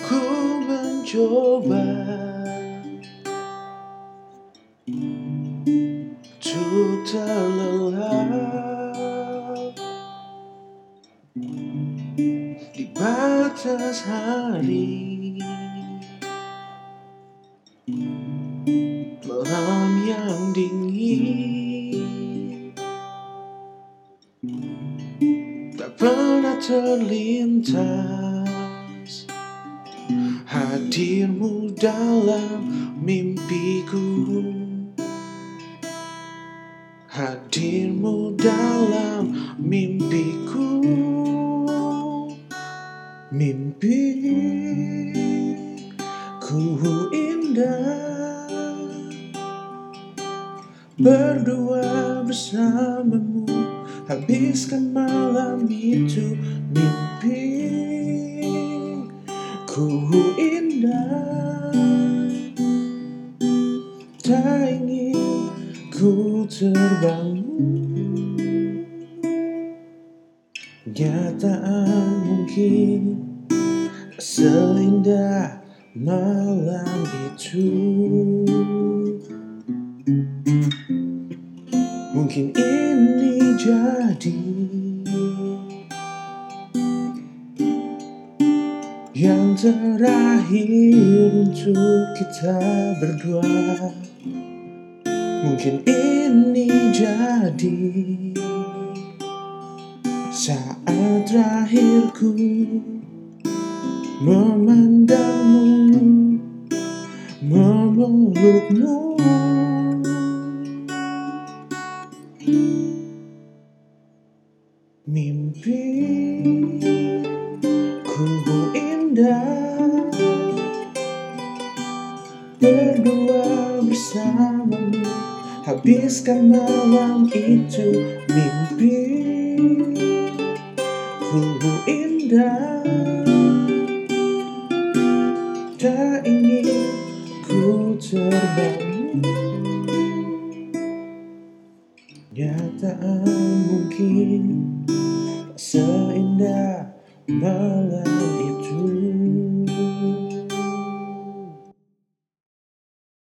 Ku mencoba Untuk terlelap Di batas hari Malam yang dingin. Tak pernah terlintas. Hadirmu dalam mimpiku. Hadirmu dalam mimpiku Mimpiku indah. Berdua bersamamu Habiskan malam itu Mimpiku indah. Tak ingin ku terbangun. Kenyataan mungkin Seindah malam itu. Mungkin ini jadi Yang terakhir untuk kita berdua. Mungkin ini jadi Saat terakhirku Memandangmu Memelukmu. Mimpiku indah. Berdua bersamamu Habiskan malam itu. Mimpiku indah Tak ingin ku terbangun. Kenyataan mungkin seindah malam itu